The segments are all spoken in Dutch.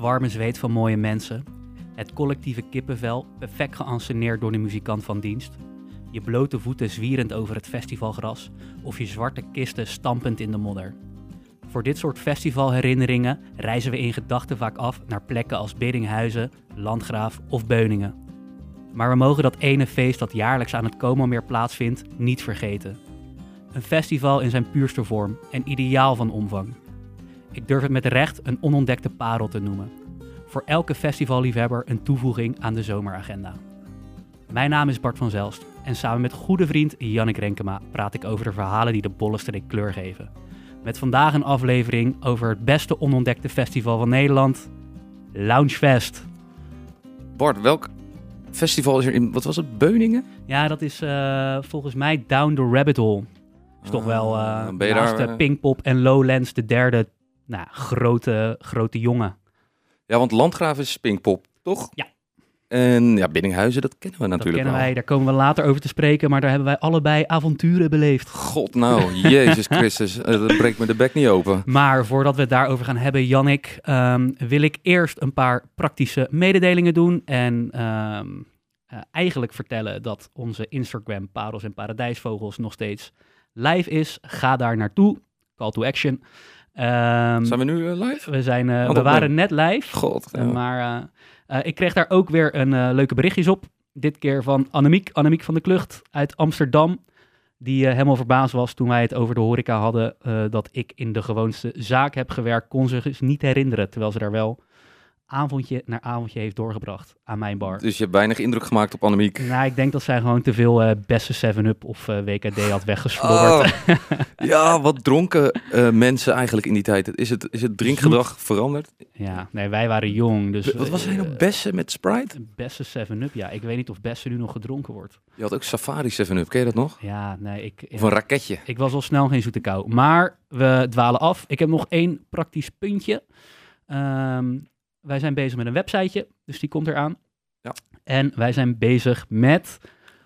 warme zweet van mooie mensen. Het collectieve kippenvel, perfect geanceneerd door de muzikant van dienst. Je blote voeten zwierend over het festivalgras of je zwarte kisten stampend in de modder. Voor dit soort festivalherinneringen reizen we in gedachten vaak af naar plekken als Biddinghuizen, Landgraaf of Beuningen. Maar we mogen dat ene feest dat jaarlijks aan het Como-meer plaatsvindt niet vergeten. Een festival in zijn puurste vorm en ideaal van omvang. Ik durf het met recht een onontdekte parel te noemen. Voor elke festivalliefhebber een toevoeging aan de zomeragenda. Mijn naam is Bart van Zelst en samen met goede vriend Jannik Renkema praat ik over de verhalen die de Bollenstreek kleur geven. Met vandaag een aflevering over het beste onontdekte festival van Nederland, Loungefest. Bart, welk festival is er in, wat was het, Beuningen? Ja, dat is eh, volgens mij Down the Rabbit Hole. Is toch wel Ah, ben je naast daar, eh, Pinkpop en Lowlands de derde nou, grote, grote jongen. Ja, want Landgraaf is Pinkpop, toch? Ja. En ja, Biddinghuizen, dat kennen we Dat natuurlijk kennen wel. wij, daar komen we later over te spreken, maar daar hebben wij allebei avonturen beleefd. God nou, Jezus Christus, eh, dat breekt me de bek niet open. Maar voordat we het daarover gaan hebben, Jannik, ehm, wil ik eerst een paar praktische mededelingen doen. En ehm, eh, eigenlijk vertellen dat onze Instagram Parels en Paradijsvogels nog steeds live is. Ga daar naartoe. Call to action. Ehm, Zijn we nu eh, live? we, zijn, eh, Want we waren net live. God. ja. Eh, Maar ik kreeg daar ook weer een leuke berichtjes op. Dit keer van Annemiek, Annemiek van de Klucht uit Amsterdam. Die helemaal verbaasd was toen wij het over de horeca hadden. dat ik in de gewoonste zaak heb gewerkt. Kon ze zich niet herinneren. Terwijl ze daar wel avondje na avondje heeft doorgebracht aan mijn bar. Dus je hebt weinig indruk gemaakt op Annemiek. Nou, ik denk dat zij gewoon te veel eh beste 7-Up of eh, WKD had weggeslobberd. Oh, ja, wat dronken eh, mensen eigenlijk in die tijd. Is het, is het drinkgedrag veranderd? Ja, nee, wij waren jong. Dus, wat was hij nou? Bessen met Sprite? Beste 7-Up, ja. Ik weet niet of Beste nu nog gedronken wordt. Je had ook Safari 7-Up, ken je dat nog? Ja, nee, ik... Of een raketje. Ik was al snel geen zoete kou. Maar we dwalen af. Ik heb nog één praktisch puntje. Ehm, wij zijn bezig met een websiteje, dus die komt eraan. Ja. En wij zijn bezig met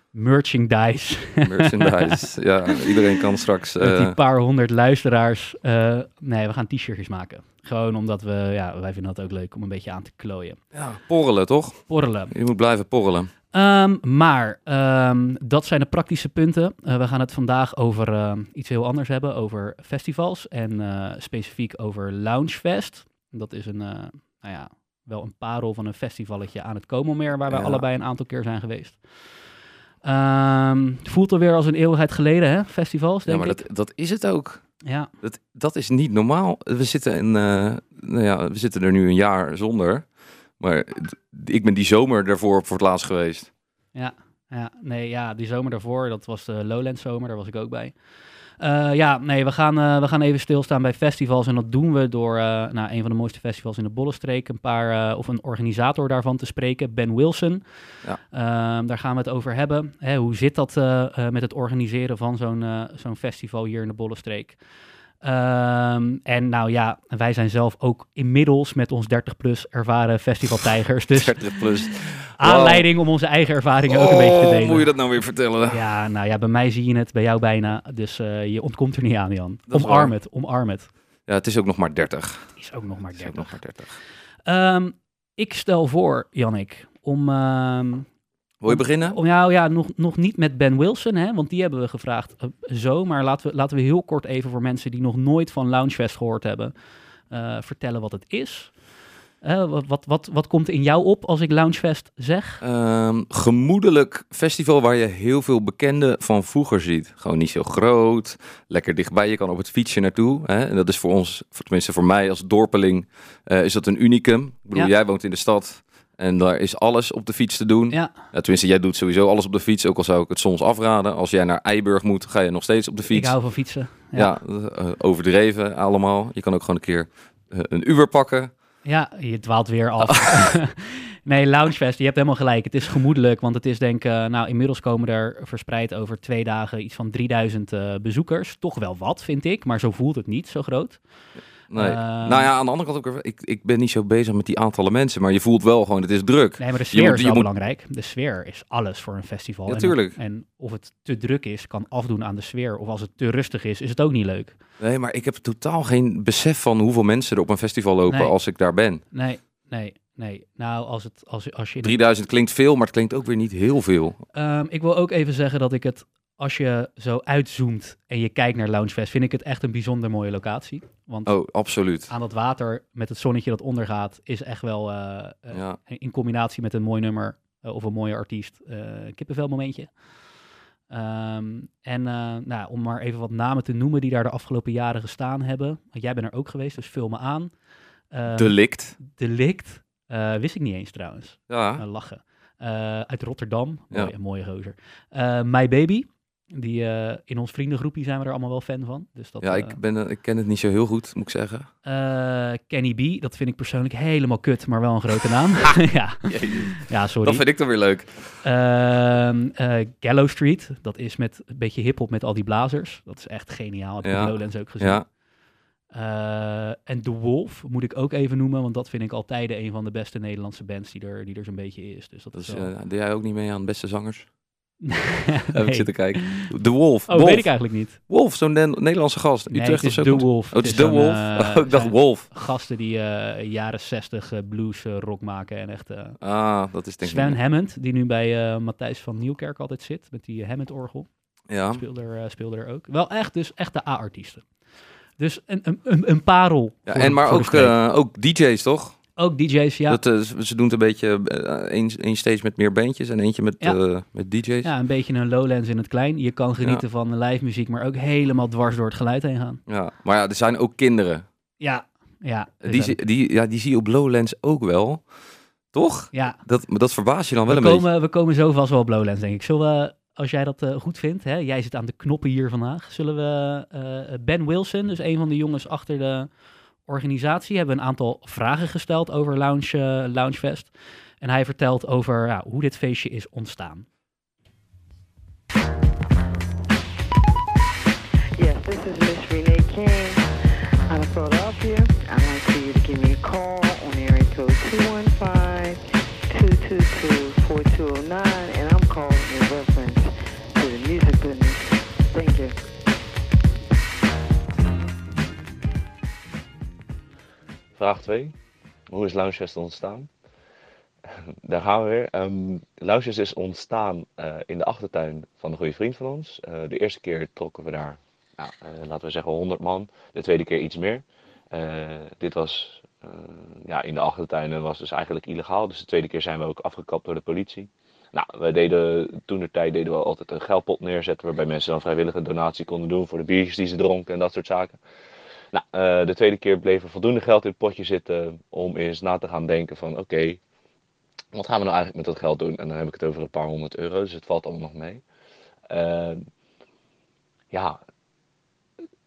merchandise. Merchandise. ja, iedereen kan straks... met eh, die paar honderd luisteraars. Eh, nee, we gaan t-shirtjes maken. Gewoon omdat we, ja, wij vinden dat ook leuk om een beetje aan te klooien. ja, porrelen, toch? Porrelen. Je moet blijven porrelen. Ehm, maar ehm, dat zijn de praktische punten. Eh, we gaan het vandaag over iets heel anders hebben, over festivals en eh, specifiek over Loungefest. Dat is een, eh, nou ja, wel een parel van een festivalletje aan het Komelmeer, waar we Ja. allebei een aantal keer zijn geweest. Ehm, het voelt alweer als een eeuwigheid geleden, hè? Festivals, Ja, denk maar ik. dat, dat is het ook. Ja, Dat, dat is niet normaal. We zitten, in, eh, nou ja, we zitten er nu een jaar zonder. Maar ik ben die zomer daarvoor voor het laatst geweest. Ja, ja, nee, ja, die zomer daarvoor, dat was de Lowlands zomer, daar was ik ook bij. Eh, ja, nee, we gaan, eh, we gaan even stilstaan bij festivals en dat doen we door uh, nou, een van de mooiste festivals in de Bollenstreek, een paar, of een organisator daarvan te spreken, Ben Wilson. Ja. Uh, daar gaan we het over hebben. Hè, hoe zit dat met het organiseren van zo'n zo'n festival hier in de Bollenstreek? Um, en nou ja, wij zijn zelf ook inmiddels met ons 30-plus ervaren festivaltijgers. Dus 30 plus. aanleiding om onze eigen ervaringen ook een Oh, beetje te delen. moet je dat nou weer vertellen? Ja, nou ja, bij mij zie je het, bij jou bijna. Dus uh, je ontkomt er niet aan, Jan. Omarm het, omarm het. Ja, het is ook nog maar 30. Het is ook nog maar Het is ook 30. nog maar 30. Ehm, ik stel voor, Jannik, om... ehm, Wil je beginnen? om ja, ja nog, nog niet met Ben Wilson, hè, want die hebben we gevraagd uh, zo. Maar laten we, laten we heel kort even voor mensen die nog nooit van Loungefest gehoord hebben, uh, vertellen wat het is. Uh, wat, wat, wat, wat komt in jou op als ik Loungefest zeg? Um, gemoedelijk festival waar je heel veel bekenden van vroeger ziet. Gewoon niet zo groot, lekker dichtbij. Je kan op het fietsje naartoe. Hè? En dat is voor ons, tenminste voor mij als dorpeling, uh, is dat een unicum. Ik bedoel, Ja. jij woont in de stad. En daar is alles op de fiets te doen. Ja, Ja, tenminste, jij doet sowieso alles op de fiets. Ook al zou ik het soms afraden. Als jij naar Eiburg moet, ga je nog steeds op de ik fiets. hou van fietsen. Ja, uh, overdreven allemaal. Je kan ook gewoon een keer uh, een Uber pakken. Ja, je dwaalt weer af. nee, Loungefest, je hebt helemaal gelijk. Het is gemoedelijk, want het is denk ik... Uh, nou, inmiddels komen er verspreid over twee dagen iets van 3000 uh, bezoekers. Toch wel wat, vind ik, maar zo voelt het niet, zo groot. Nee. Uh, nou ja, aan de andere kant ook, ik, ik ben niet zo bezig met die aantallen mensen, maar je voelt wel gewoon, het is druk. Nee, maar de sfeer moet- is wel moet- belangrijk. De sfeer is alles voor een festival. En- Natuurlijk. En, of het te druk is, kan afdoen aan de sfeer. Of als het te rustig is, is het ook niet leuk. Nee, maar ik heb totaal geen besef van hoeveel mensen er op een festival lopen Nee. als ik daar ben. Nee, nee, nee. Nou, als, het, als, als je... in- 3000 klinkt veel, maar het klinkt ook weer niet heel veel. Ehm, ik wil ook even zeggen dat ik het, als je zo uitzoomt en je kijkt naar Loungefest, vind ik het echt een bijzonder mooie locatie. Want Oh, absoluut. aan dat water met het zonnetje dat ondergaat, is echt wel eh, eh, Ja. in combinatie met een mooi nummer eh, of een mooie artiest, kippenvel momentje. Ehm, en nou, om maar even wat namen te noemen die daar de afgelopen jaren gestaan hebben. Want jij bent er ook geweest, dus vul me aan. Ehm, Delict. Delict, wist ik niet eens trouwens. Ja. Lachen. Uit Rotterdam. Ja. Mooie, mooie gozer. Eh, My Baby. Die, eh, in ons vriendengroepje zijn we er allemaal wel fan van. Dus dat, Ja, eh, ik, ben, eh, ik ken het niet zo heel goed, moet ik zeggen. Kenny B, dat vind ik persoonlijk helemaal kut, maar wel een grote naam. ja, ja, sorry. Dat vind ik dan weer leuk. Ehm, eh, Gallow Street, dat is met een beetje hip-hop met al die blazers. Dat is echt geniaal. Heb ik Ja. Lowlands ook gezien. Ja, en The Wolf moet ik ook even noemen, want dat vind ik altijd een van de beste Nederlandse bands die er, die er zo'n beetje is. Dus dat, is wel... jij ook niet mee aan beste zangers? Heb ik zitten kijken. De Wolf. Oh, Wolf. weet ik eigenlijk niet. Wolf, zo'n Ne- Nederlandse gast. Nee, Utrecht het of is zo. The komt- Wolf. Oh, het is is De een, Wolf. eh, Oh, ik dacht Wolf. Gasten die eh, jaren 60 eh, blues rock maken en echt... Ah, dat is denk ik Sven niet. Hammond, die nu bij Matthijs van Nieuwkerk altijd zit, met die Hammond-orgel, Ja, speelde, er, speelde er ook. Wel echt, dus echt de A-artiesten. Dus een, een, een, een parel. ja en de- maar de ook, ook DJ's, toch? Ook DJ's, ja. Dat, eh, ze doen het een beetje één één stage met meer bandjes en eentje met, Ja. eh, met DJ's. Ja, een beetje een Lowlands in het klein. Je kan genieten van live muziek, maar ook helemaal dwars door het geluid heen gaan. Ja, Maar ja, er zijn ook kinderen. Ja, ja. Die, zie- die, ja, die zie je op Lowlands ook wel. Toch? ja. Dat, maar dat verbaast je dan wel We een beetje. komen, we komen zo vast wel op Lowlands, denk ik. Zullen we, als jij dat eh, goed vindt, hè, jij zit aan de knoppen hier vandaag, zullen we Ben Wilson, dus een van de jongens achter de organisatie, hebben een aantal vragen gesteld over Lounge, eh, Loungefest. En hij vertelt over hoe dit feestje is ontstaan. Vraag 2. Hoe is Loungefest ontstaan? Daar gaan we weer. Um, Loungefest is ontstaan eh, in de achtertuin van een goede vriend van ons. Eh, de eerste keer trokken we daar, nou, eh, laten we zeggen 100 man. De tweede keer iets meer. Dit was ja, in de achtertuin en was dus eigenlijk illegaal. Dus de tweede keer zijn we ook afgekapt door de politie. Nou, we deden toen de tijd deden we altijd een geldpot neerzetten waarbij mensen dan vrijwillige donatie konden doen voor de biertjes die ze dronken en dat soort zaken. Nou, eh, de tweede keer bleef er voldoende geld in het potje zitten om eens na te gaan denken van oké, wat gaan we nou eigenlijk met dat geld doen? En dan heb ik het over een paar honderd euro, dus het valt allemaal nog mee. Ehm, ja,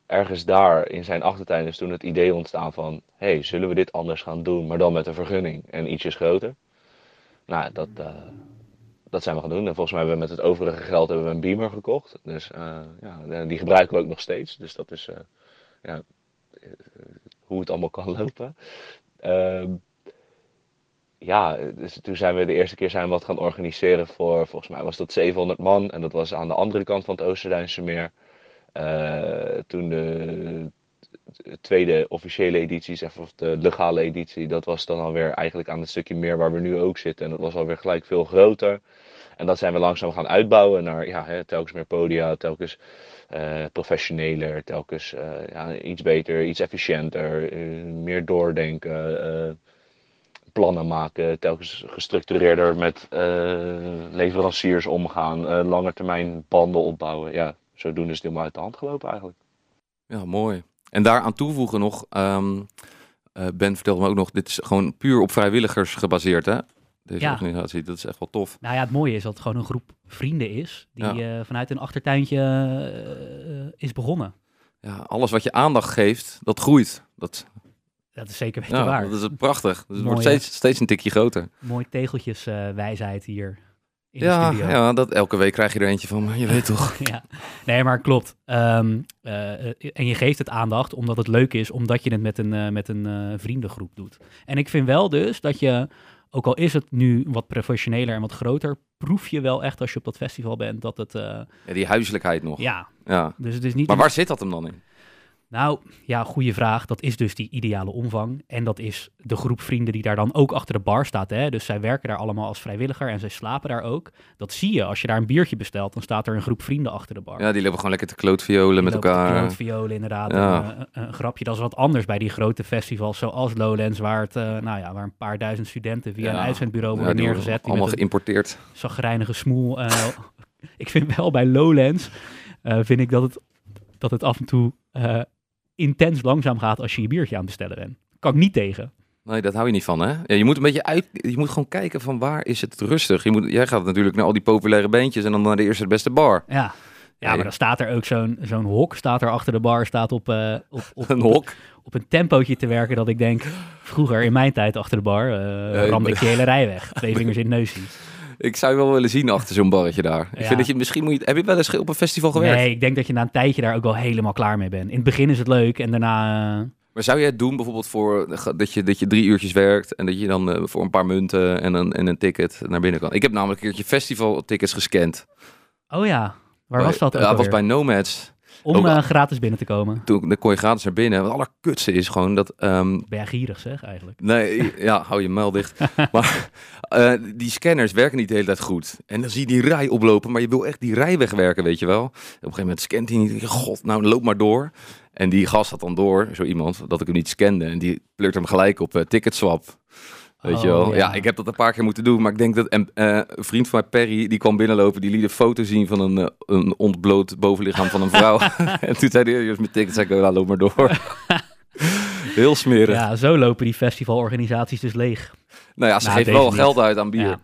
ergens daar in zijn achtertuin is toen het idee ontstaan van hey, zullen we dit anders gaan doen, maar dan met een vergunning en ietsjes groter? Nou, dat, eh, dat zijn we gaan doen. En volgens mij hebben we met het overige geld hebben we een beamer gekocht. Dus eh, ja, die gebruiken we ook nog steeds. Dus dat is ja, hoe het allemaal kan lopen. Ehm, ja, dus toen zijn we de eerste keer zijn wat gaan organiseren voor, volgens mij was dat 700 man. En dat was aan de andere kant van het Oosterduinse meer. Eh, toen de tweede officiële editie, zeg, of de legale editie, dat was dan alweer eigenlijk aan het stukje meer waar we nu ook zitten. En dat was alweer gelijk veel groter. En dat zijn we langzaam gaan uitbouwen naar ja, hè, telkens meer podia, telkens eh, professioneler, telkens eh, ja, iets beter, iets efficiënter, eh, meer doordenken, eh, plannen maken, telkens gestructureerder met eh, leveranciers omgaan, eh lange termijn banden opbouwen. Ja, zodoende is het helemaal uit de hand gelopen eigenlijk. Ja, mooi. En daaraan toevoegen nog, ehm, eh, Ben vertelde me ook nog, dit is gewoon puur op vrijwilligers gebaseerd, hè? Deze Ja. organisatie, dat is echt wel tof. Nou ja, het mooie is dat het gewoon een groep vrienden is die Ja. eh, vanuit een achtertuintje eh, is begonnen. Ja, alles wat je aandacht geeft, dat groeit. Dat, Dat is zeker weten ja, waar. dat is prachtig. Dus het wordt steeds, steeds een tikje groter. Mooi tegeltjes eh, wijsheid hier in de Ja, studio. ja dat, elke week krijg je er eentje van, maar je weet toch. ja. Nee, maar klopt. Ehm, eh, eh, en je geeft het aandacht omdat het leuk is, omdat je het met een, met een vriendengroep doet. En ik vind wel dus dat je, ook al is het nu wat professioneler en wat groter, proef je wel echt als je op dat festival bent dat het, eh, Ja, die huiselijkheid nog. ja, Ja. dus het is niet... Maar waar zit dat hem dan in? Nou, ja, goede vraag. Dat is dus die ideale omvang. En dat is de groep vrienden die daar dan ook achter de bar staat. Hè? Dus zij werken daar allemaal als vrijwilliger en zij slapen daar ook. Dat zie je. Als je daar een biertje bestelt, dan staat er een groep vrienden achter de bar. Ja, die lopen gewoon lekker te klootviolen met elkaar. klootviolen, inderdaad. Ja. Eh, een, grapje. Dat is wat anders bij die grote festivals zoals Lowlands, waar, het, eh, nou ja, waar een paar duizend studenten via Ja. een uitzendbureau worden neergezet. Die allemaal een geïmporteerd. zagrijnige smoel. eh, ik vind wel bij Lowlands, vind ik dat het, dat het af en toe intens langzaam gaat als je je biertje aan het bestellen bent. Kan ik niet tegen. Nee, dat hou je niet van, hè? Ja, je moet een beetje uit. Je moet gewoon kijken van waar is het rustig. Je moet, jij gaat natuurlijk naar al die populaire bandjes en dan naar de eerste de beste bar. Ja. Ja, maar dan staat er ook zo'n zo'n hok, staat er achter de bar, staat op, eh, op, op, Een hok. op een tempootje te werken dat ik denk, vroeger in mijn tijd achter de bar, eh je ramde ik die hele rij weg. Twee vingers in het neusje. Ik zou je wel willen zien achter zo'n barretje daar. Ik Ja. vind dat je misschien moet. Je, heb je wel eens op een festival gewerkt? Nee, ik denk dat je na een tijdje daar ook wel helemaal klaar mee bent. In het begin is het leuk en daarna... eh, Maar zou jij het doen bijvoorbeeld voor dat je, dat je drie uurtjes werkt en dat je dan eh, voor een paar munten en een, en een ticket naar binnen kan? Ik heb namelijk een keertje festivaltickets gescand. Oh ja, waar Bij- was dat dat was bij Nomads. Om eh, gratis binnen te komen. Toen dan kon je gratis naar binnen. Het allerkutste is gewoon dat ehm, Ben jij gierig zeg, eigenlijk. Nee, ja, hou je muil dicht. maar eh, die scanners werken niet de hele tijd goed. En dan zie je die rij oplopen, maar je wil echt die rij wegwerken, weet je wel. Op een gegeven moment scant hij niet. God, nou loop maar door. En die gast had dan door, zo iemand, dat ik hem niet scande. En die pleurt hem gelijk op eh, ticketswap. Weet Oh, je wel? ja. Ja. ik heb dat een paar keer moeten doen. Maar ik denk dat en, eh, een vriend van mij, Perry, die kwam binnenlopen. Die liet een foto zien van een, eh, een ontbloot bovenlichaam van een vrouw. en toen zei hij, eerst met tickets, zei ik, oh, nou, loop maar door. Heel smerig. Ja, zo lopen die festivalorganisaties dus leeg. Nou ja, ze Nou, geven wel niet. geld uit aan bier. Ja.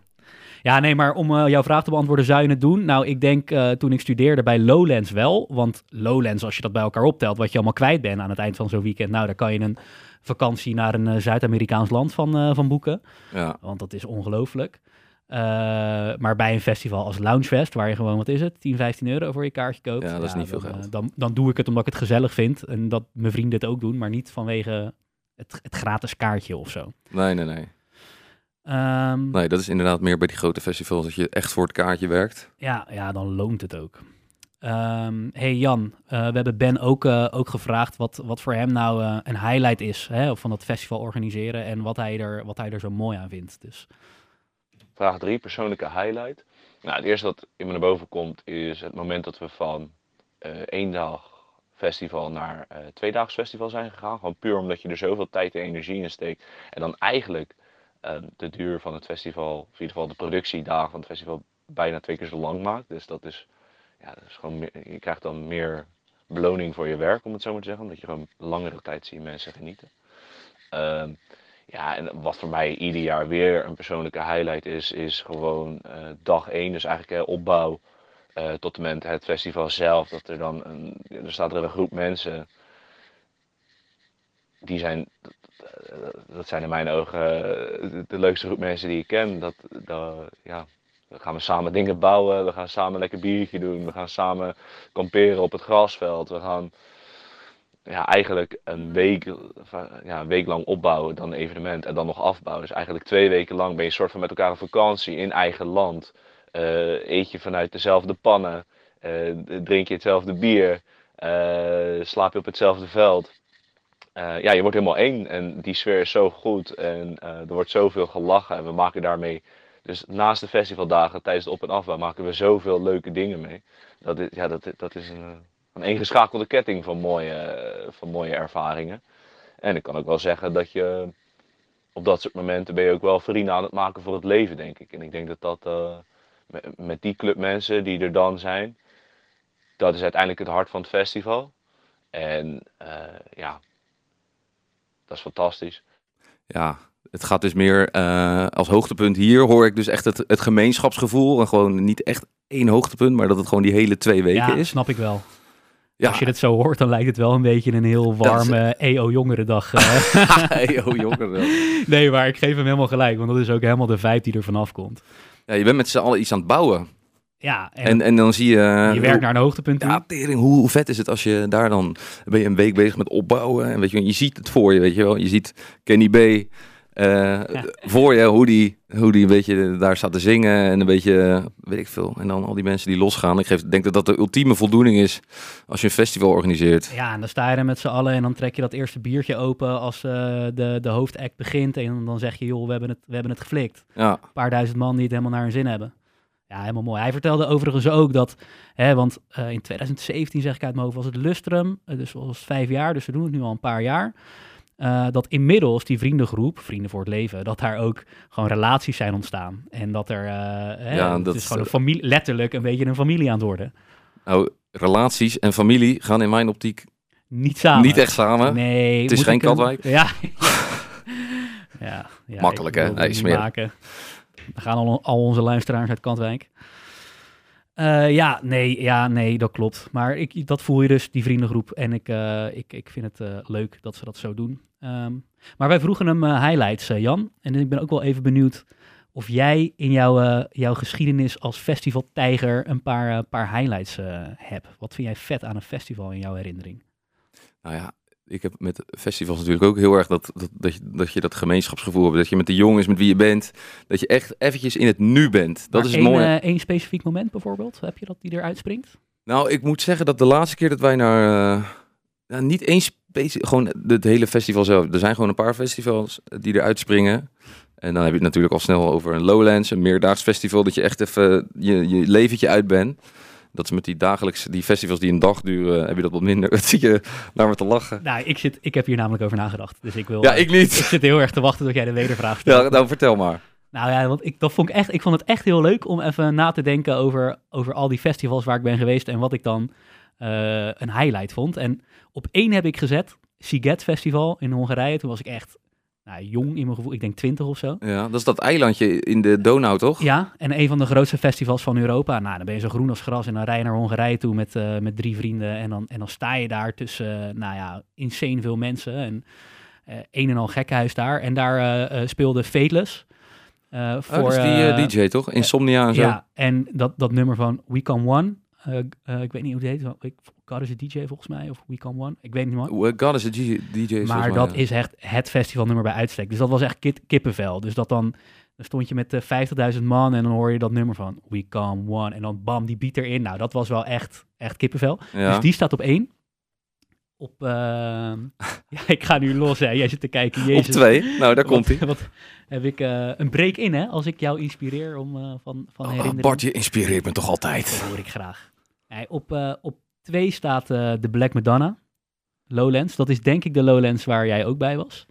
Ja, nee, maar om eh, jouw vraag te beantwoorden, zou je het doen? Nou, ik denk toen ik studeerde bij Lowlands wel. Want Lowlands, als je dat bij elkaar optelt, wat je allemaal kwijt bent aan het eind van zo'n weekend. Nou, daar kan je een vakantie naar een eh, Zuid-Amerikaans land van, eh, van boeken. Ja. Want dat is ongelooflijk. Eh, maar bij een festival als Loungefest, waar je gewoon, wat is het, 10, 15 euro voor je kaartje koopt. Ja, dat is niet veel dan, geld. Dan, dan doe ik het omdat ik het gezellig vind. En dat mijn vrienden het ook doen, maar niet vanwege het, het gratis kaartje of zo. Nee, nee, nee. Ehm, Nee, dat is inderdaad meer bij die grote festivals dat je echt voor het kaartje werkt. Ja, ja, dan loont het ook. Ehm, hey Jan, eh, we hebben Ben ook, eh, ook gevraagd wat, wat voor hem nou eh, een highlight is hè, van dat festival organiseren en wat hij, er, wat hij er zo mooi aan vindt. Dus Vraag 3, persoonlijke highlight. Nou, het eerste wat in me naar boven komt is het moment dat we van één dag festival naar eh tweedaags festival zijn gegaan. Gewoon puur omdat je er zoveel tijd en energie in steekt. En dan eigenlijk eh, de duur van het festival, of in ieder geval de productiedagen van het festival, bijna twee keer zo lang maakt. Dus dat is, ja, dat is gewoon je krijgt dan meer beloning voor je werk, om het zo maar te zeggen. Omdat je gewoon langere tijd ziet mensen genieten. Ehm, ja, en wat voor mij ieder jaar weer een persoonlijke highlight is, is gewoon eh, dag 1, dus eigenlijk eh, opbouw eh, tot en met het festival zelf. Dat er dan een, er staat er een groep mensen, die zijn, dat zijn in mijn ogen de, de leukste groep mensen die ik ken. Dat, dat, ja, dan gaan we samen dingen bouwen, we gaan samen lekker biertje doen, we gaan samen kamperen op het grasveld. We gaan ja, eigenlijk een week, ja, een week lang opbouwen, dan een evenement en dan nog afbouwen. Dus eigenlijk twee weken lang ben je soort van met elkaar op vakantie in eigen land. Eh, eet je vanuit dezelfde pannen, eh, drink je hetzelfde bier, eh, slaap je op hetzelfde veld. Ja, je wordt helemaal één en die sfeer is zo goed en er wordt zoveel gelachen en we maken daarmee, dus naast de festivaldagen tijdens de op- en afbouw maken we zoveel leuke dingen mee. Dat is, ja, dat, dat is een, een ingeschakelde ketting van mooie, van mooie ervaringen. En ik kan ook wel zeggen dat je op dat soort momenten ben je ook wel vrienden aan het maken voor het leven, denk ik. En ik denk dat dat eh, met, met die club mensen die er dan zijn, dat is uiteindelijk het hart van het festival. En eh, ja, dat is fantastisch. Ja, het gaat dus meer eh, als hoogtepunt hier hoor ik dus echt het, het gemeenschapsgevoel. En gewoon niet echt één hoogtepunt, maar dat het gewoon die hele twee weken ja, is. snap ik wel. Ja, Als je het zo hoort, dan lijkt het wel een beetje een heel Dat is- warme EO-jongerendag. eh. hey, oh, jongen wel. nee, maar ik geef hem helemaal gelijk, want dat is ook helemaal de vibe die er vanaf komt. Ja, je bent met z'n allen iets aan het bouwen. Ja, en, En, en dan zie je... je werkt naar een hoogtepunt toe. Ja, tering, hoe, hoe vet is het als je daar dan... ben je een week bezig met opbouwen. En weet je, je ziet het voor je, weet je wel. Je ziet Kenny B. eh, voor je hoe die, hoe die een beetje daar staat te zingen en een beetje, weet ik veel. En dan al die mensen die losgaan. Ik geef, denk dat dat de ultieme voldoening is als je een festival organiseert. Ja, en dan sta je er met z'n allen en dan trek je dat eerste biertje open als eh, de, de hoofdact begint. En dan zeg je, joh, we hebben het, we hebben het geflikt. Ja, Een paar duizend man die het helemaal naar hun zin hebben. Ja, helemaal mooi. Hij vertelde overigens ook dat, hè, want eh, in 2017 zeg ik uit mijn hoofd, was het Lustrum. dus was het vijf jaar, dus we doen het nu al een paar jaar. Eh, dat inmiddels die vriendengroep, Vrienden voor het Leven, dat daar ook gewoon relaties zijn ontstaan. En dat er, eh, hè, Ja, het dat is gewoon een eh, familie, letterlijk een beetje een familie aan het worden. nou, relaties en familie gaan in mijn optiek Niet samen. niet echt samen. Nee. Het is geen een- Katwijk. Ja. ja, ja. Makkelijk, hè? Nee, maken. We gaan al, al onze luisteraars uit Katwijk. Eh, ja, nee, ja, nee, dat klopt. Maar ik, dat voel je dus, die vriendengroep. En ik, eh, ik, ik vind het eh, leuk dat ze dat zo doen. Ehm, maar wij vroegen hem highlights, Jan. En ik ben ook wel even benieuwd of jij in jouw, jouw geschiedenis als festivaltijger een paar, paar highlights hebt. Wat vind jij vet aan een festival in jouw herinnering? Nou ja, ik heb met festivals natuurlijk ook heel erg dat, dat, dat, je, dat je dat gemeenschapsgevoel hebt. Dat je met de jongens met wie je bent, dat je echt eventjes in het nu bent. Dat Maar is één, mooie. eh, specifiek moment bijvoorbeeld, heb je dat die eruit springt? Nou, ik moet zeggen dat de laatste keer dat wij naar... eh, nou, niet één specifiek... Gewoon het hele festival zelf. Er zijn gewoon een paar festivals die eruit springen. En dan heb je het natuurlijk al snel over een Lowlands, een meerdaags festival. Dat je echt even je, je leventje uit bent. Dat is met die dagelijkse, die festivals die een dag duren, heb je dat wat minder. Dat zie je naar me te lachen. Nou, ik, zit, ik heb hier namelijk over nagedacht. Dus ik wil. Ja, ik niet. ik zit heel erg te wachten tot jij de wedervraag stelt. Ja, nou vertel maar. Nou ja, want ik, dat vond ik, echt, ik vond het echt heel leuk om even na te denken over, over al die festivals waar ik ben geweest en wat ik dan eh, een highlight vond. En op één heb ik gezet, Siget Festival in Hongarije. Toen was ik echt nou, jong in mijn gevoel, ik denk twintig of zo. Ja, dat is dat eilandje in de Donau, toch? Ja, en een van de grootste festivals van Europa. Nou, dan ben je zo groen als gras en dan rij je naar Hongarije toe met, eh, met drie vrienden. En dan, en dan sta je daar tussen, eh, nou ja, insane veel mensen. En eh, een en al gekkenhuis daar. En daar speelde Fateless. eh, Oh, voor, dat is die DJ, toch? Insomnia en zo. Ja, en dat, dat nummer van We Come One. Eh, eh, ik weet niet hoe het heet. God is a DJ volgens mij. Of We Come One. Ik weet niet meer. God is a DJ. Maar mij, dat ja. is echt het festivalnummer bij uitstek. Dus dat was echt kip- kippenvel. Dus dat dan, dan stond je met eh, 50.000 man en dan hoor je dat nummer van We Come One. En dan bam, die beat erin. Nou, dat was wel echt, echt kippenvel. Ja. Dus die staat op één. Op, ehm, ja, ik ga nu los hè. Jij zit te kijken. Op Jezus. twee. Nou, daar komt hij. Wat, heb ik een break in hè, als ik jou inspireer om van, van Oh, herinnering. Bart, je inspireert me toch Dat altijd. hoor ik graag. Nee, op, eh, op twee staat eh, de Black Madonna. Lowlands. Dat is denk ik de Lowlands waar jij ook bij was.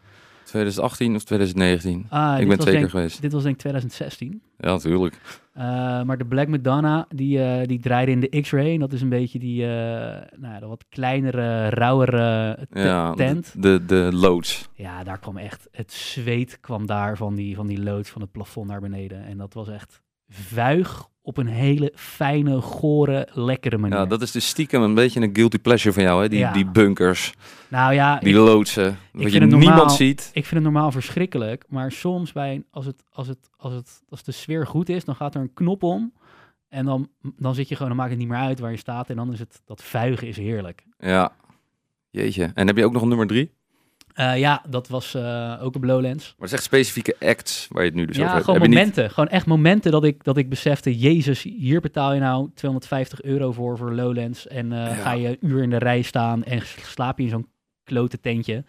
2018 of 2019? Ah, ik ben denk, geweest. Dit was denk ik 2016. Ja, natuurlijk. Eh, maar de Black Madonna, die, die draaide in de X-Ray. En dat is een beetje die nou, de wat kleinere, rauwere Ja, tent. de, de, de loods. Ja, daar kwam echt, het zweet kwam daar van die, van die loods van het plafond naar beneden. En dat was echt vuig op een hele fijne, gore, lekkere manier. Ja, dat is dus stiekem een beetje een guilty pleasure van jou, hè? Die, Ja. die bunkers, nou ja, die ik, loodsen. Wat je normaal- niemand ziet. ik vind het normaal verschrikkelijk. Maar soms bij, een- als, het, als, het, als, het, als de sfeer goed is, dan gaat er een knop om. En dan, dan zit je gewoon, dan maakt het niet meer uit waar je staat. En dan is het, dat vuigen is heerlijk. Ja. Jeetje. En heb je ook nog een nummer drie? Eh, ja, dat was eh, ook op Lowlands. Maar het is echt specifieke acts waar je het nu dus over ja, hebt. gewoon Heb je niet- momenten. Gewoon echt momenten dat ik, dat ik besefte, jezus, hier betaal je nou 250 euro voor, voor Lowlands. En eh, Ja. ga je een uur in de rij staan en slaap je in zo'n klote tentje.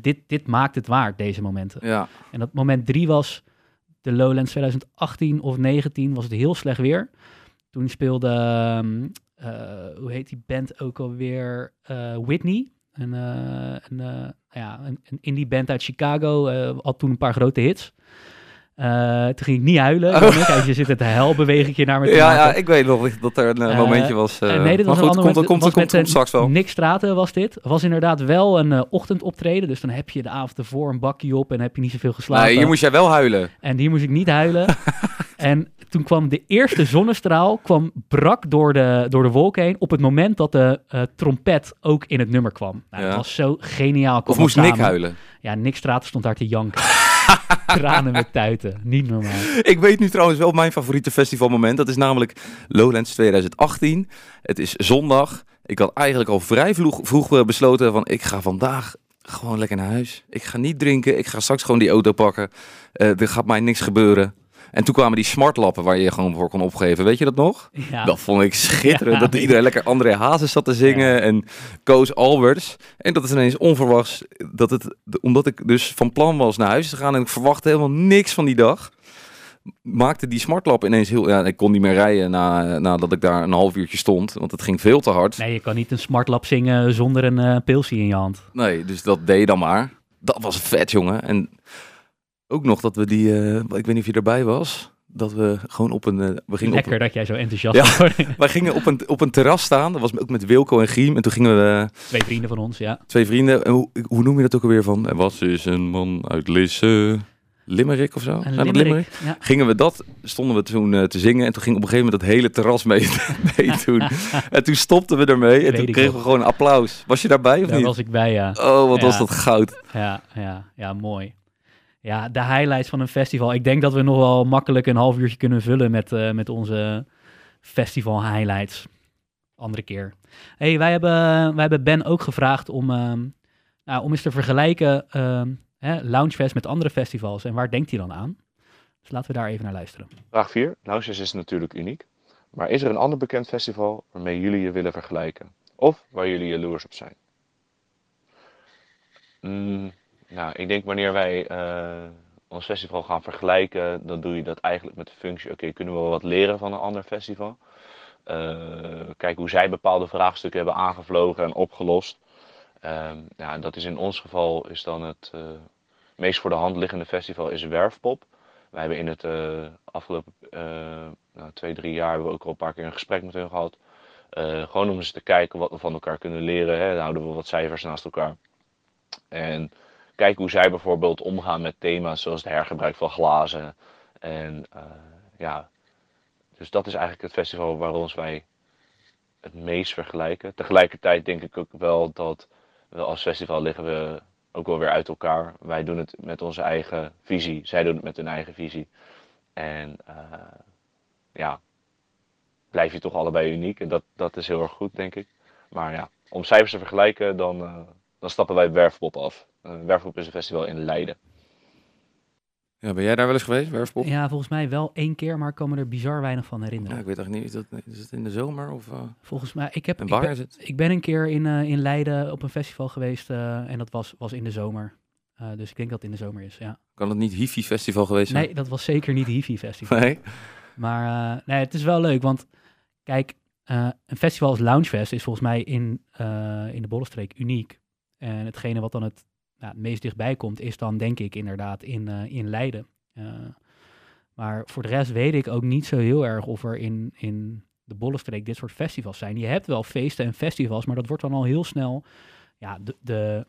Dit, dit maakt het waard, deze momenten. Ja. En dat moment drie was de Lowlands 2018 of 19, was het heel slecht weer. Toen speelde, ehm, eh, hoe heet die band ook alweer? Whitney. Een, een, ja, een, een indie band uit Chicago. eh, had toen een paar grote hits. Eh, toen ging ik niet huilen. Oh. Hij- Je zit het helbewegingje naar me Ja, ja, ik weet nog dat er een eh, momentje was. Eh, nee, dit was een goed, ander komt, komt, komt, Was komt, met, komt straks wel. Nick Straten was dit. Was inderdaad wel een ochtendoptreden. Dus dan heb je de avond ervoor een bakje op en heb je niet zoveel geslapen. Nee, hier moest jij wel huilen. En hier moest ik niet huilen. en toen kwam de eerste zonnestraal kwam brak door de, door de wolken heen op het moment dat de eh, trompet ook in het nummer kwam. Nou, Ja. Dat was zo geniaal. Of moest dat Nick samen. huilen? Ja, Nick Straten stond daar te janken. Tranen met tuiten. Niet normaal. Ik weet nu trouwens wel mijn favoriete festivalmoment. Dat is namelijk Lowlands 2018. Het is zondag. Ik had eigenlijk al vrij vroeg, vroeg eh, besloten van ik ga vandaag Gewoon lekker naar huis. Ik ga niet drinken. Ik ga straks gewoon die auto pakken. Eh, er gaat mij niks gebeuren. En toen kwamen die smartlappen waar je gewoon voor kon opgeven. Weet je dat nog? Ja. Dat vond ik schitterend. Ja. Dat iedereen lekker André Hazes zat te zingen en Koos Alberts. En dat is ineens onverwachts. Dat het, omdat ik dus van plan was naar huis te gaan en ik verwachtte helemaal niks van die dag. Maakte die smartlap ineens heel... Ja, ik kon niet meer rijden na, nadat ik daar een half uurtje stond. Want het ging veel te hard. Nee, je kan niet een smartlap zingen zonder een eh pilsie in je hand. Nee, dus dat deed je dan maar. Dat was vet, jongen. En ook nog dat we die... eh, ik weet niet of je erbij was. Dat we gewoon op een... eh, we gingen op, Lekker dat jij zo enthousiast Ja. wordt. wij gingen op een, op een terras staan. Dat was ook met Wilco en Griem. En toen gingen we... eh, Twee vrienden van ons, ja. twee vrienden. En hoe, hoe noem je dat ook alweer van? Er was dus een man uit Lisse. Limerick of zo? Een limerick. Limerick? Ja. Gingen we dat, stonden we toen te zingen. En toen ging op een gegeven moment het hele terras mee, meedoen. en toen stopten we ermee. En toen kregen we gewoon een applaus. Was je daarbij of Daar niet? was ik bij, ja. Oh, wat Ja. was dat goud. Ja, ja, ja, mooi. Ja, de highlights van een festival. Ik denk dat we nog wel makkelijk een half uurtje kunnen vullen met, eh, met onze festival highlights. Andere keer. hey, wij, hebben, wij hebben Ben ook gevraagd om, ehm, nou, om eens te vergelijken ehm hè, Loungefest met andere festivals. En waar denkt hij dan aan? Dus laten we daar even naar luisteren. Vraag 4. Lounges is natuurlijk uniek. Maar is er een ander bekend festival waarmee jullie je willen vergelijken? Of waar jullie jaloers op zijn? Mm, nou, ik denk wanneer wij eh, ons festival gaan vergelijken, dan doe je dat eigenlijk met de functie: oké, kunnen we wat leren van een ander festival? Eh, kijk hoe zij bepaalde vraagstukken hebben aangevlogen en opgelost. Ehm, ja, dat is in ons geval is dan het eh, meest voor de hand liggende festival is Werfpop. Wij hebben in het afgelopen nou, twee, drie jaar hebben we ook al een paar keer een gesprek met hun gehad. Eh, gewoon om eens te kijken wat we van elkaar kunnen leren. Hè. Dan houden we wat cijfers naast elkaar. En kijken hoe zij bijvoorbeeld omgaan met thema's zoals het hergebruik van glazen. En eh, ja, dus dat is eigenlijk het festival waar ons wij het meest vergelijken. Tegelijkertijd denk ik ook wel dat we als festival liggen we ook wel weer uit elkaar. Wij doen het met onze eigen visie. Zij doen het met hun eigen visie. En eh, ja, blijf je toch allebei uniek. En dat, dat is heel erg goed, denk ik. Maar ja, om cijfers te vergelijken, dan, eh, dan stappen wij Werfpop af. Eh Werfpop is een festival in Leiden. Ja, ben jij daar wel eens geweest, Werfpop? Ja, Ja, volgens mij wel één keer, maar ik kan me er bizar weinig van herinneren. ik weet echt niet. Is, dat, is het in de zomer? Of, eh, Volgens mij, ik heb... en ik ben- is het? Ik ben een keer in, eh, in Leiden op een festival geweest eh, en dat was, was in de zomer. Eh, dus ik denk dat het in de zomer is, ja. Kan het niet Hifi Festival geweest zijn? Nee, dat was zeker niet Hifi Festival. Nee? Maar eh, nee, het is wel leuk, want kijk, eh, een festival als Loungefest is volgens mij in, eh, in de Bollenstreek uniek. En hetgene wat dan het, nou, het meest dichtbij komt, is dan denk ik inderdaad in, eh, in Leiden. Eh, maar voor de rest weet ik ook niet zo heel erg of er in, in de Bollenstreek dit soort festivals zijn. Je hebt wel feesten en festivals, maar dat wordt dan al heel snel ja, de, de,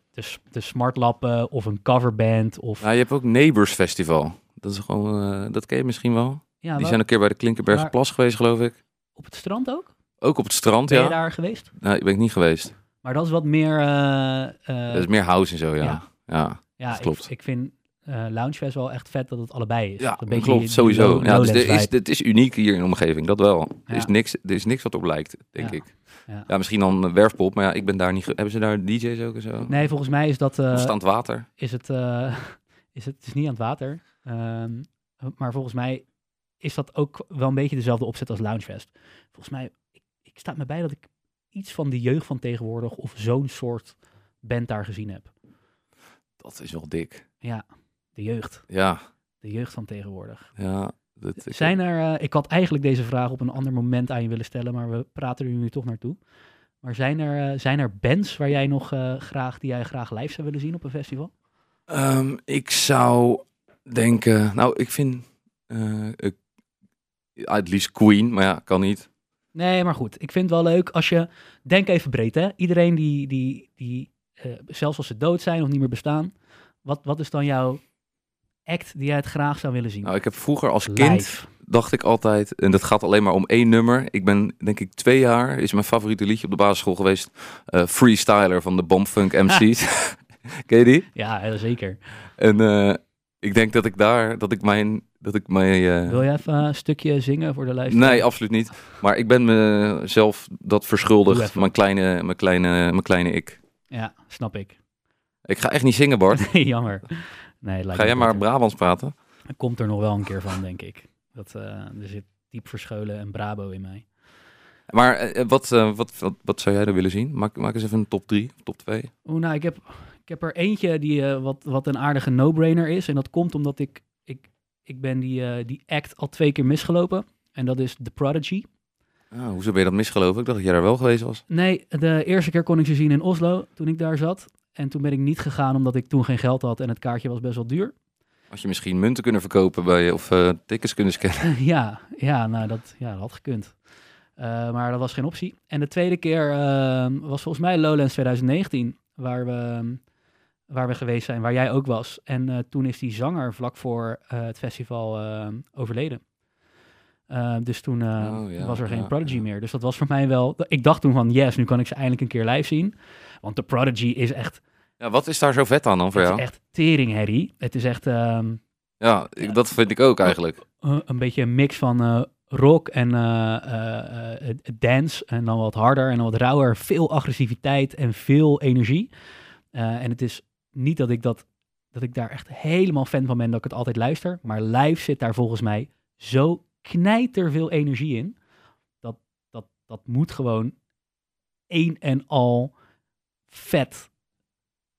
de, smartlappen of een coverband. Of, Nou, je hebt ook Neighbors Festival. Dat is gewoon, eh, dat ken je misschien wel. ja, Die wel- zijn een keer bij de Klinkenbergse Maar- Plas geweest, geloof ik. op het strand ook? Ook op het strand, Ben ja. je daar geweest? Nee, ben ik niet geweest. Maar dat is wat meer... eh, eh, dat is meer house en zo, ja. ja. Ja, ja, dat klopt. Ik, ik vind eh Loungefest wel echt vet dat het allebei is. ja dat klopt, sowieso. low- ja, dus er is, is uniek hier in de omgeving, dat wel. Er, is niks, er is niks wat op lijkt, denk Ja. ik. Ja. Ja, misschien dan Werfpop, maar ja, ik ben daar niet... Hebben ze daar DJ's ook en zo? Nee, volgens mij is dat... staand water? is het, is het, het is niet aan het water. Ehm, maar volgens mij is dat ook wel een beetje dezelfde opzet als Loungefest. Volgens mij, ik, ik sta me bij dat ik iets van de jeugd van tegenwoordig of zo'n soort band daar gezien heb. Dat is wel dik. Ja, de jeugd. Ja, De jeugd van tegenwoordig. ja. Dat, ik- Zijn er, eh, ik had eigenlijk deze vraag op een ander moment aan je willen stellen, maar we praten er nu toch naartoe. Maar zijn er, eh, zijn er bands waar jij nog eh, graag, die jij graag live zou willen zien op een festival? Ehm, ik zou denken... Nou, ik vind... het liefst Queen, maar ja, kan niet. Nee, maar goed. Ik vind het wel leuk als je... Denk even breed, hè. Iedereen die, die, die eh, zelfs als ze dood zijn of niet meer bestaan... Wat, wat is dan jouw act die jij het graag zou willen zien? Nou, ik heb vroeger als kind... Live. dacht ik altijd, en dat gaat alleen maar om één nummer. Ik ben denk ik twee jaar, is mijn favoriete liedje op de basisschool geweest. eh, Freestyler van de Bombfunk MC's. Ken je die? Ja, zeker. En eh, ik denk dat ik daar, dat ik mijn, dat ik mijn... eh, Wil je even een stukje zingen voor de luisteraar? Nee, absoluut niet. Maar ik ben mezelf dat verschuldigd, mijn kleine, mijn kleine, mijn kleine ik. Ja, snap ik. Ik ga echt niet zingen, Bart. Nee, jammer. Nee, lijkt Ga jij maar. Brabants praten? Er komt er nog wel een keer van, denk ik. Dat, eh, er zit diep verscholen en Brabo in mij. Maar eh, wat, wat, wat, wat zou jij dan willen zien? Maak, maak eens even een top 3, top 2. Oeh, nou, ik heb, ik heb er eentje die wat, wat een aardige no-brainer is. En dat komt omdat ik, ik, ben die, eh, die act al twee keer misgelopen. En dat is The Prodigy. Ah, hoezo ben je dat misgelopen? Ik dacht dat jij daar wel geweest was. Nee, de eerste keer kon ik ze zien in Oslo, toen ik daar zat. En toen ben ik niet gegaan omdat ik toen geen geld had en het kaartje was best wel duur. Had je misschien munten kunnen verkopen bij je of eh, tickets kunnen scannen? ja, ja, nou dat, ja, dat had gekund. Eh, maar dat was geen optie. En de tweede keer eh, was volgens mij Lowlands 2019, waar we, waar we geweest zijn, waar jij ook was. En eh, toen is die zanger vlak voor eh, het festival eh, overleden. Eh, dus toen eh, Oh, ja, was er geen ja, Prodigy ja. meer. Dus dat was voor mij wel... Ik dacht toen van, yes, nu kan ik ze eindelijk een keer live zien. Want de Prodigy is echt, Ja, wat is daar zo vet aan dan voor het jou? is echt teringherrie. Het is echt... ehm, Ja, ik, dat vind ik ook eigenlijk. eh, een beetje een mix van rock en dance. En dan wat harder en dan wat rauwer. Veel agressiviteit en veel energie. En het is niet dat ik, dat, dat ik daar echt helemaal fan van ben dat ik het altijd luister. Maar live zit daar volgens mij zo knijter veel energie in. Dat, dat, dat moet gewoon één en al vet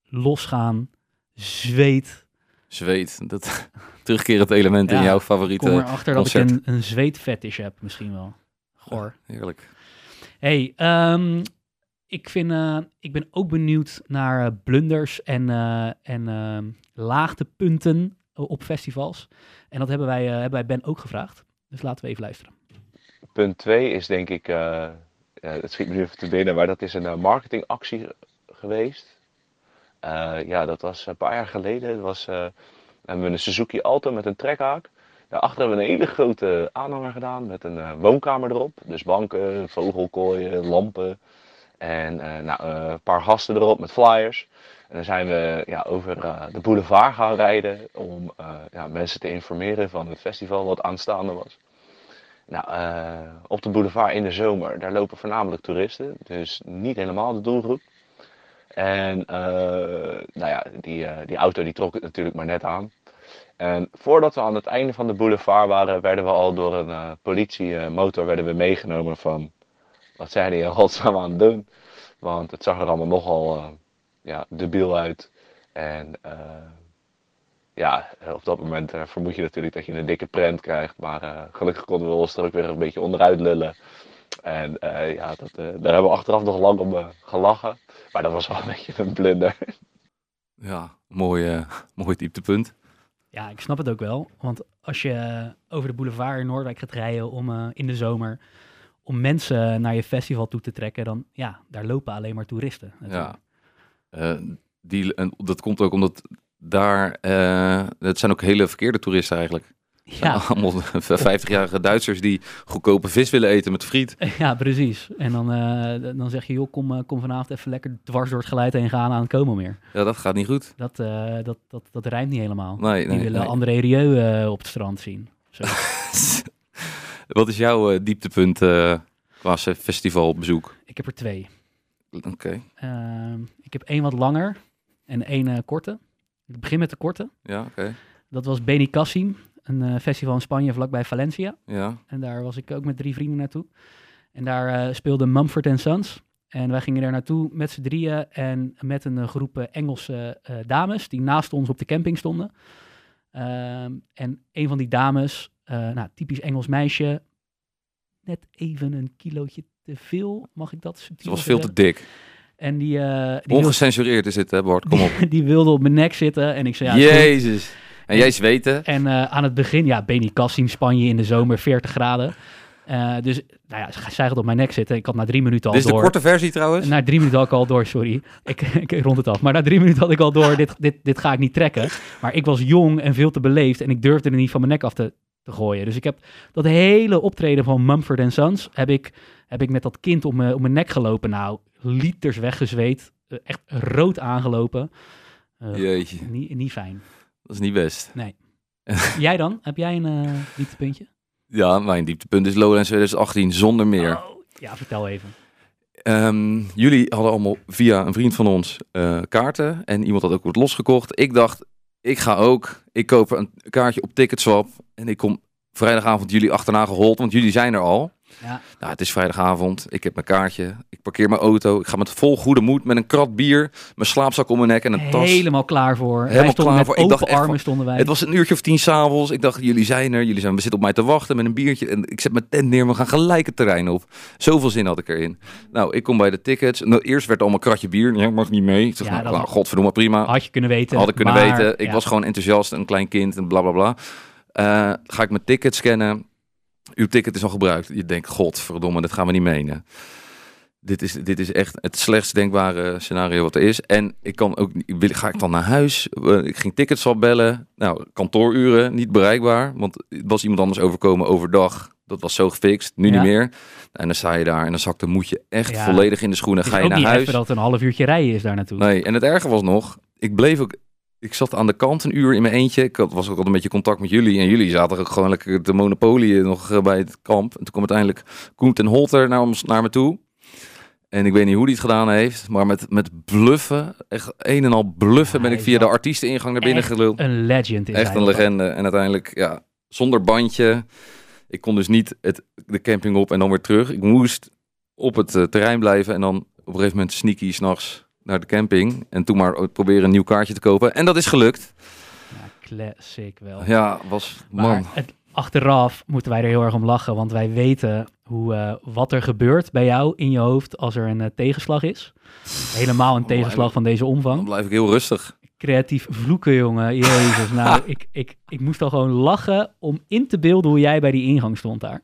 losgaan. Zweet. Zweet, dat terugkerend element in jouw Ik kom favoriete erachter dat ik concert. een, een zweetfetish heb, misschien wel. Goor. Heerlijk. Hey, ehm, ik, vind, eh, ik ben ook benieuwd naar eh, blunders en, eh en laagtepunten op festivals. En dat hebben wij, hebben wij Ben ook gevraagd. Dus laten we even luisteren. Punt 2 is denk ik, het schiet me nu even te binnen, maar dat is een marketingactie geweest. Ja, dat was een paar jaar geleden. Dat was, hebben we een Suzuki Alto met een trekhaak. Daarachter hebben we een hele grote aanhanger gedaan met een woonkamer erop. Dus banken, vogelkooien, lampen en eh, nou, eh, een paar gasten erop met flyers. En dan zijn we ja, over eh, de boulevard gaan rijden om ja, mensen te informeren van het festival wat aanstaande was. Nou, op de boulevard in de zomer, daar lopen voornamelijk toeristen, dus niet helemaal de doelgroep. En nou ja, die, die auto die trok het natuurlijk maar net aan. En voordat we aan het einde van de boulevard waren, werden we al door een politiemotor werden we meegenomen van wat zijn die in godsnaam aan het doen. Want het zag er allemaal nogal eh, ja, debiel uit. En eh, ja, op dat moment eh, vermoed je natuurlijk dat je een dikke prent krijgt. Maar gelukkig konden we ons er ook weer een beetje onderuit lullen. En eh, ja, dat, eh, daar hebben we achteraf nog lang om gelachen. Maar dat was wel een beetje een blunder. Ja, mooi, mooi dieptepunt. Ja, ik snap het ook wel. Want als je over de boulevard in Noordwijk gaat rijden om, eh, in de zomer... om mensen naar je festival toe te trekken... dan ja, daar lopen alleen maar toeristen. natuurlijk. Eh, die, en dat komt ook omdat daar, eh, het zijn ook hele verkeerde toeristen eigenlijk. Ja, Allemaal 50-jarige Duitsers die goedkope vis willen eten met friet. ja, precies. En dan, eh, dan zeg je, joh, kom, kom vanavond even lekker dwars door het geluid heen gaan aan het komen meer. Ja, dat gaat niet goed. Dat, eh, dat, dat, dat rijmt niet helemaal. Nee, Die nee, willen nee. André Rieu op het strand zien. Zo. Wat is jouw eh, dieptepunt eh, qua festivalbezoek? ik heb er twee. Oké, Ehm, ik heb één wat langer en één eh, korte. Ik begin met de korte. ja, oké. Dat was Beni Cassim, een festival in Spanje vlakbij Valencia. Ja, En daar was ik ook met drie vrienden naartoe. En daar speelde Mumford Sons. En wij gingen daar naartoe met z'n drieën en met een groep Engelse dames die naast ons op de camping stonden. Ehm, en een van die dames, eh, nou, typisch Engels meisje, net even een kilootje te veel, mag ik dat subtiel ze was veel te dik. En die, eh, die, wilde, Ongecensureerd is het, hè Bart? Kom op. die wilde op mijn nek zitten en ik zei, ja. Jezus. En jij zweten? En eh, aan het begin, ja, Beni Cassim, Spanje in de zomer, 40 graden. Eh, dus, nou ja, zij gaat op mijn nek zitten. Ik had na drie minuten al Dit is de door. korte versie trouwens. Na drie minuten had ik al door, sorry. Ik, ik rond het af. Maar na drie minuten had ik al door, dit, dit, dit ga ik niet trekken. Maar ik was jong en veel te beleefd en ik durfde er niet van mijn nek af te, te gooien. Dus ik heb dat hele optreden van Mumford Sons, heb ik, heb ik met dat kind op mijn, op mijn nek gelopen. Nou, liters weggezweet. Eh, echt rood aangelopen. Eh, Jeetje, niet, niet fijn. dat is niet best. Jij dan? Heb jij een eh dieptepuntje? Ja, mijn dieptepunt is Lowlands 2018 zonder meer. Oh, ja, vertel even. ehm, jullie hadden allemaal via een vriend van ons eh, kaarten. En iemand had ook wat losgekocht. Ik dacht, ik ga ook. Ik koop een kaartje op Ticketswap. En ik kom vrijdagavond jullie achterna gehold. Want jullie zijn er al. Ja. Nou, het is vrijdagavond. Ik heb mijn kaartje. Ik parkeer mijn auto. Ik ga met vol goede moed met een krat bier, mijn slaapzak om mijn nek en een tas. Helemaal klaar voor. Helemaal klaar met voor. Ik dacht armen van- stonden wij. Het was een uurtje of tien s'avonds. Ik dacht, jullie zijn er. Jullie zijn, we zitten op mij te wachten met een biertje. En ik zet mijn tent neer. We gaan gelijk het terrein op. Zoveel zin had ik erin. Nou, ik kom bij de tickets. Nou, eerst werd allemaal kratje bier. Ja, mag niet mee. Ik zeg, Ja, nou, nou, godverdomme, prima. Had je kunnen weten. Had ik kunnen maar, weten. Ik ja. was gewoon enthousiast, een klein kind en bla bla bla. Eh, ga ik mijn ticket scannen. Uw ticket is al gebruikt. Je denkt, godverdomme, dat gaan we niet menen. Dit is, dit is echt het slechtst denkbare scenario wat er is. En ik kan ook, ga ik dan naar huis? Eh, ik ging tickets bellen. Nou, kantooruren niet bereikbaar. Want het was iemand anders overkomen overdag. Dat was zo gefixt. Nu Ja. niet meer. En dan sta je daar en dan zakt de moedje echt Ja. volledig in de schoenen. Ga je naar niet huis? dat het een half uurtje rijden is daar naartoe. Nee, en het erge was nog, ik bleef ook, ik zat aan de kant een uur in mijn eentje. Ik had, was ook al een beetje contact met jullie. En jullie zaten ook gewoon lekker de monopolie nog eh, bij het kamp. En toen kwam uiteindelijk Koen ten Holter naar, ons, naar me toe. En ik weet niet hoe hij het gedaan heeft, maar met, met bluffen, echt een en al bluffen, ben ik via de artiesteningang naar binnen geluld. Een legend is Echt een legende. En uiteindelijk, ja, zonder bandje. Ik kon dus niet het, de camping op en dan weer terug. Ik moest op het eh, terrein blijven en dan op een gegeven moment sneaky s'nachts naar de camping. En toen maar proberen een nieuw kaartje te kopen. En dat is gelukt. Ja, classic wel. Ja, was, Maar man. het, achteraf moeten wij er heel erg om lachen, want wij weten hoe, eh, wat er gebeurt bij jou in je hoofd als er een eh, tegenslag is. Helemaal een Oh, tegenslag van deze Dan omvang. blijf ik heel rustig. Creatief vloeken, jongen. Jezus. Nou, ik, ik, ik moest al gewoon lachen om in te beelden hoe jij bij die ingang stond daar.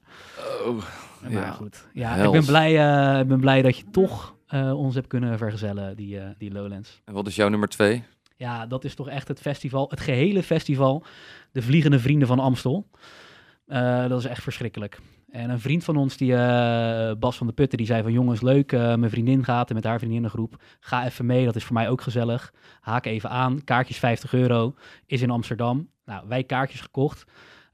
Oh, Maar ja. goed. Ja, ik ben, blij, eh, ik ben blij dat je toch ons hebt kunnen vergezellen, die, eh, die Lowlands. En wat is jouw nummer twee? Ja, dat is toch echt het festival, het gehele festival, de Vliegende Vrienden van Amstel. Eh, dat is echt verschrikkelijk. En een vriend van ons, die, eh, Bas van de Putten, die zei van jongens, leuk, eh, mijn vriendin gaat en met haar vriendinnengroep. Ga even mee, dat is voor mij ook gezellig. Haak even aan, kaartjes 50 euro, is in Amsterdam. Nou, wij kaartjes gekocht.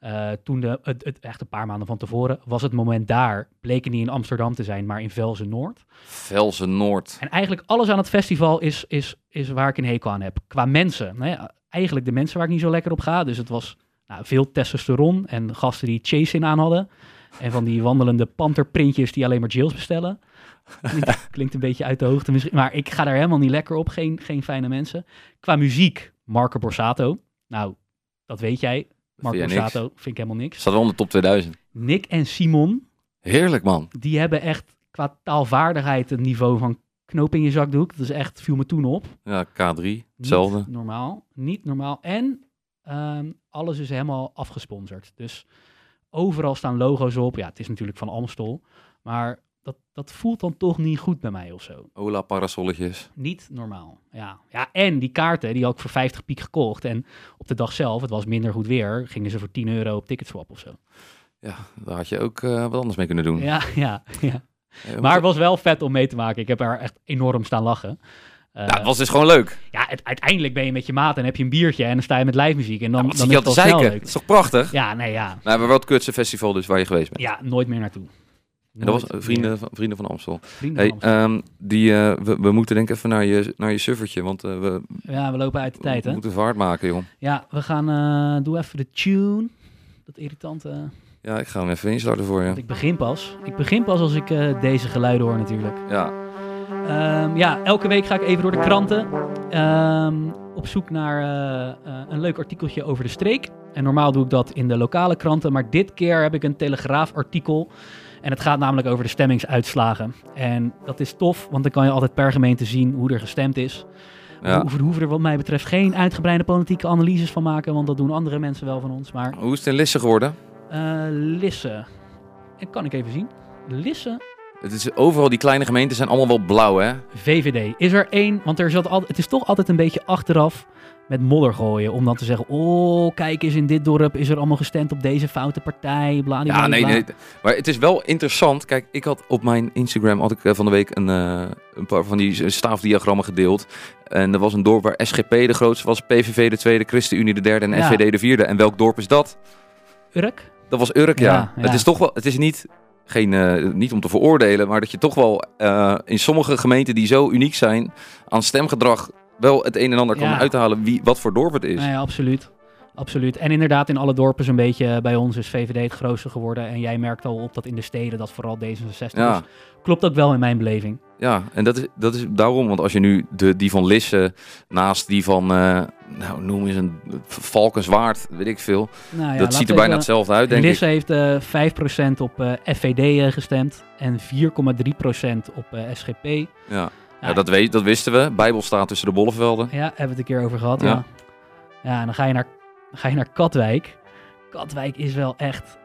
Eh, toen, de, het, het, echt een paar maanden van tevoren, was het moment daar, bleken niet in Amsterdam te zijn, maar in Velzen-Noord. Velzen Noord. En eigenlijk alles aan het festival is, is, is waar ik een hekel aan heb. Qua mensen. Nou ja, eigenlijk de mensen waar ik niet zo lekker op ga. Dus het was nou, veel testosteron en gasten die chase-in aan hadden. En van die wandelende panterprintjes die alleen maar jails bestellen. Klinkt, klinkt een beetje uit de hoogte misschien. Maar ik ga daar helemaal niet lekker op. Geen, geen fijne mensen. Qua muziek, Marco Borsato. Nou, dat weet jij. Marco? Borsato vind ik helemaal niks. Staat wel in de top 2000. Nick en Simon, Heerlijk man. die hebben echt qua taalvaardigheid het niveau van knoop in je zakdoek. Dat is echt, viel me toen op. Ja, K3. Hetzelfde. Niet normaal. Niet normaal. En ehm, alles is helemaal afgesponsord. Dus overal staan logo's op. Ja, het is natuurlijk van Amstel. Maar dat, dat voelt dan toch niet goed bij mij of zo. Ola parasolletjes. Niet normaal. Ja. ja, en die kaarten, die had ik voor 50 piek gekocht. En op de dag zelf, het was minder goed weer, gingen ze voor 10 euro op ticketswap of zo. Ja, daar had je ook eh, wat anders mee kunnen doen. Ja, ja, ja. Eh, Maar het was wel vet om mee te maken. Ik heb er echt enorm staan lachen. Ja, het was dus gewoon leuk. ja, het, uiteindelijk ben je met je maat en heb je een biertje en dan sta je met live muziek. En dan, Ja, dan is je het al snel leuk. Dat is toch prachtig? Ja, nee, ja. Nou, maar wel het kutste festival dus waar je geweest bent. Ja, nooit meer naartoe. En dat was eh, vrienden, van, vrienden van Amstel. Vrienden Hey, van Amsterdam. ehm, die, eh, we, we moeten denk ik even naar je, naar je suffertje, want eh, we, ja, we lopen uit de tijd, we hè? moeten vaart maken, joh. Ja, we gaan... doe even de tune. Dat irritante... Ja, ik ga hem even instarten voor je. Want ik begin pas. Ik begin pas als ik deze geluiden hoor natuurlijk. Ja, Ehm, ja, elke week ga ik even door de kranten. ehm, op zoek naar een leuk artikeltje over de streek. En normaal doe ik dat in de lokale kranten. Maar dit keer heb ik een Telegraaf-artikel. En het gaat namelijk over de stemmingsuitslagen. En dat is tof, want dan kan je altijd per gemeente zien hoe er gestemd is. ja. We hoeven- er wat mij betreft geen uitgebreide politieke analyses van maken. Want dat doen andere mensen wel van ons. Maar Hoe is het in Lisse geworden? eh Lisse. En kan ik even zien. Lisse Het is overal, die kleine gemeenten zijn allemaal wel blauw, hè? VVD. Is er één, want er zat altijd, het is toch altijd een beetje achteraf met modder gooien. Om dan te zeggen, oh, kijk eens in dit dorp is er allemaal gestemd op deze foute partij. Bla, Ja, nee, nee. Maar het is wel interessant. Kijk, ik had op mijn Instagram had ik eh, van de week een, eh, een paar van die staafdiagrammen gedeeld. En er was een dorp waar SGP de grootste was, PVV de tweede, ChristenUnie de derde en Ja. FVD de vierde. En welk dorp is dat? Urk? Dat was Urk, ja. Ja, ja. Het is toch wel, het is niet geen, eh, niet om te veroordelen, maar dat je toch wel in sommige gemeenten die zo uniek zijn aan stemgedrag wel het een en ander kan Ja. uithalen wie, wat voor dorp het is. Nou ja, absoluut. Absoluut. En inderdaad, in alle dorpen zo'n beetje eh, bij ons is VVD het grootste geworden. En jij merkt al op dat in de steden dat vooral D66 Ja. is. Klopt ook wel in mijn beleving. Ja, en dat is, dat is daarom, want als je nu de, die van Lisse naast die van, eh, nou noem eens een Valkenswaard, weet ik veel. Nou ja, dat ziet er bijna even- hetzelfde uit, denk Lisse ik. heeft eh 5% op FVD gestemd en 4,3% op SGP. Ja. Ja. Dat, weet, dat wisten we. Bijbel staat tussen de bollevelden. Ja, hebben we het een keer over gehad. Ja. Ja, ja. en dan ga je, naar, ga je naar Katwijk. Katwijk is wel echt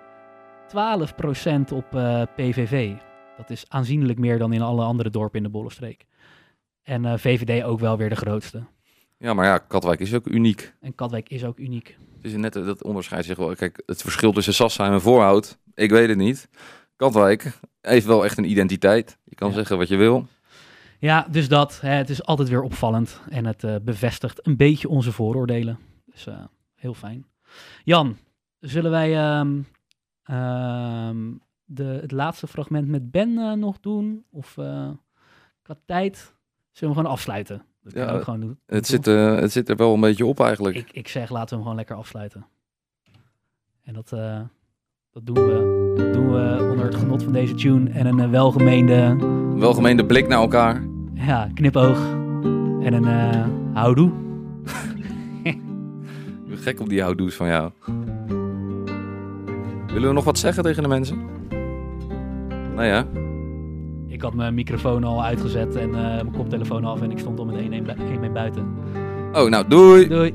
12% op eh, PVV. Dat is aanzienlijk meer dan in alle andere dorpen in de Bollenstreek. En eh, VVD ook wel weer de grootste. Ja, maar ja, Katwijk is ook uniek. En Katwijk is ook uniek. Het is net dat onderscheid zich wel. Kijk, het verschil tussen Sassheim en Voorhout, ik weet het niet. Katwijk heeft wel echt een identiteit. Je kan Ja. zeggen wat je wil. Ja, dus dat. Hè, het is altijd weer opvallend. En het eh, bevestigt een beetje onze vooroordelen. Dus eh, heel fijn. Jan, zullen wij ehm, ehm, de, het laatste fragment met Ben eh, nog doen? Of qua tijd zullen we gewoon afsluiten? Dat Ja, ook gewoon doen. Het zit, het zit er wel een beetje op eigenlijk. ik, ik zeg, laten we hem gewoon lekker afsluiten. En dat, dat, doen we, dat doen we onder het genot van deze tune en een welgemeende Welgemeende blik naar elkaar. ja, knipoog en een eh houdoe. Ik ben gek op die houdoes van jou. Willen we nog wat zeggen tegen de mensen? Nou ja, Ik had mijn microfoon al uitgezet en eh, mijn koptelefoon af en ik stond al met één been buiten. Oh, nou, doei! Doei!